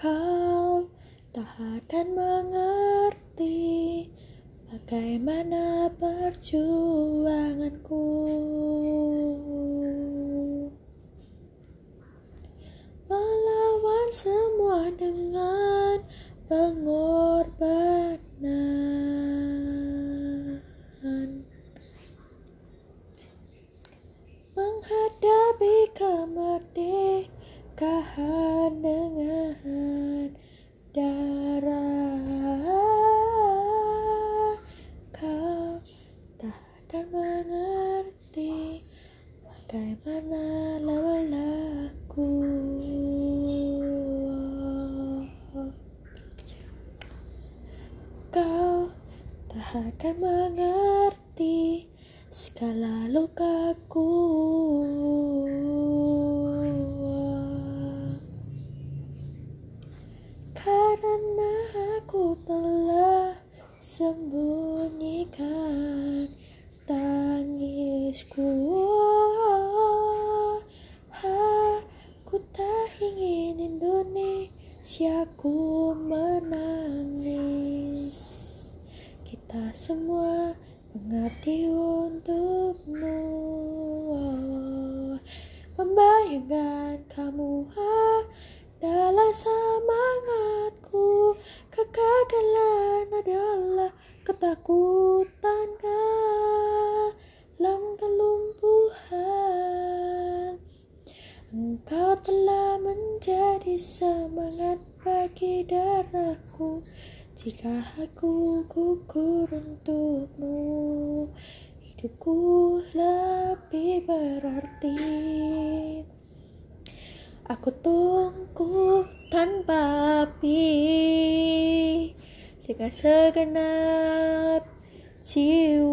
Kau tak akan mengerti bagaimana perjuanganku. Melawan semua dengan pengorbanan. Menghadapi kemerdekaan bagaimana lelahku? Kau tak akan mengerti segala lukaku. Karena aku telah sembunyikan tangisku Aku tak ingin Indonesiaku menangis. Kita semua mengabdi untukmu. Membayangkan kamu adalah semangatku. Kegagalan adalah ketakutan menjadi semangat bagi darahku. Jika aku gugur untukmu Hidupku lebih berarti. Aku tunggu tanpa api. Dengan segenap jiwa